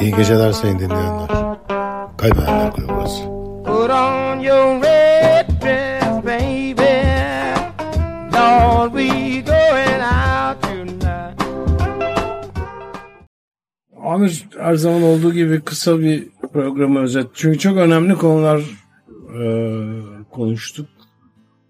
İyi geceler sayın dinleyenler. Kaybedenler Kulübü burası. Put on your red dress, baby. Lord, we going out tonight. Amir her zaman olduğu gibi kısa bir programı özet. Çünkü çok önemli konular e, konuştuk.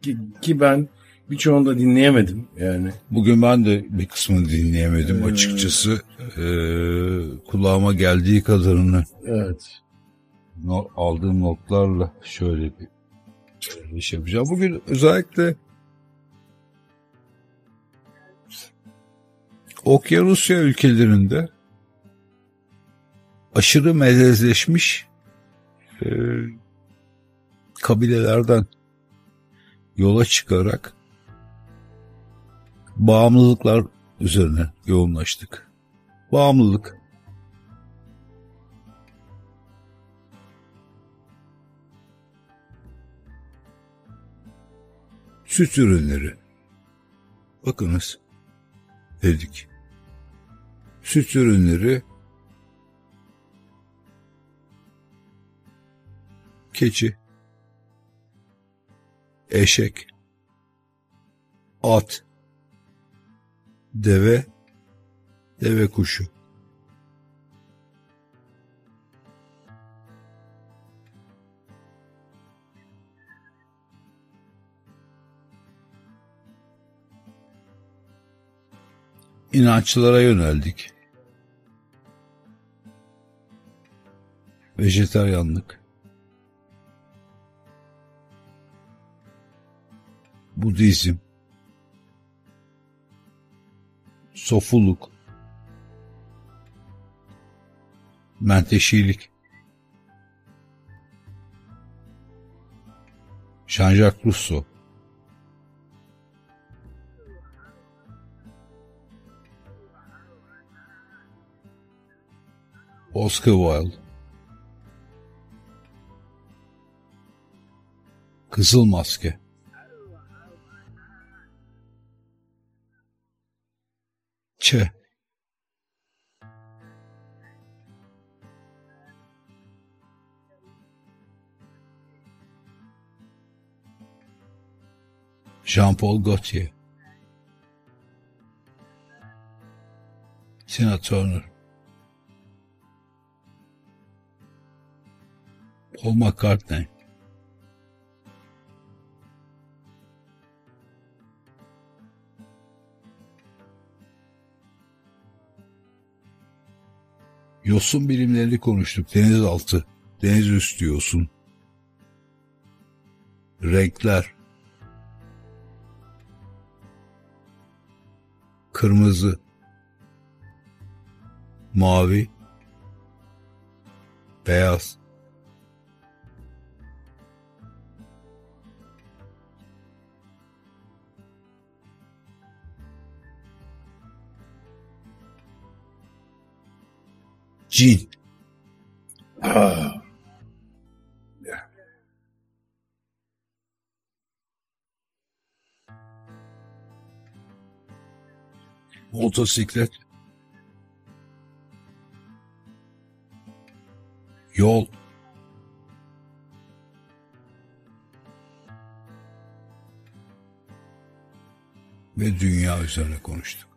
Ki, ki ben birçoğunu da dinleyemedim yani. Bugün ben de bir kısmını dinleyemedim açıkçası. Ee, kulağıma geldiği kadarını Evet. no- aldığım notlarla şöyle bir şöyle iş yapacağım. Bugün özellikle Okyanusya ülkelerinde aşırı melezleşmiş e, kabilelerden yola çıkarak bağımlılıklar üzerine yoğunlaştık. Bağımlılık. Süt ürünleri. Bakınız. Dedik. Süt ürünleri keçi, eşek, at, deve, deve kuşu. İnançlara yöneldik. Vejetaryanlık. Budizm. Sofuluk. Menteşilik. Jean-Jacques Rousseau. Oscar Wilde. Kızıl Maske. Ç. Jean-Paul Gaultier. Tina Turner. Paul McCartney. Yosun bilimlerini konuştuk. Denizaltı, deniz üstü yosun. Renkler. Kırmızı. Mavi. Beyaz. Cin. Ha. Motosiklet. Yol. Ve dünya üzerine konuştuk.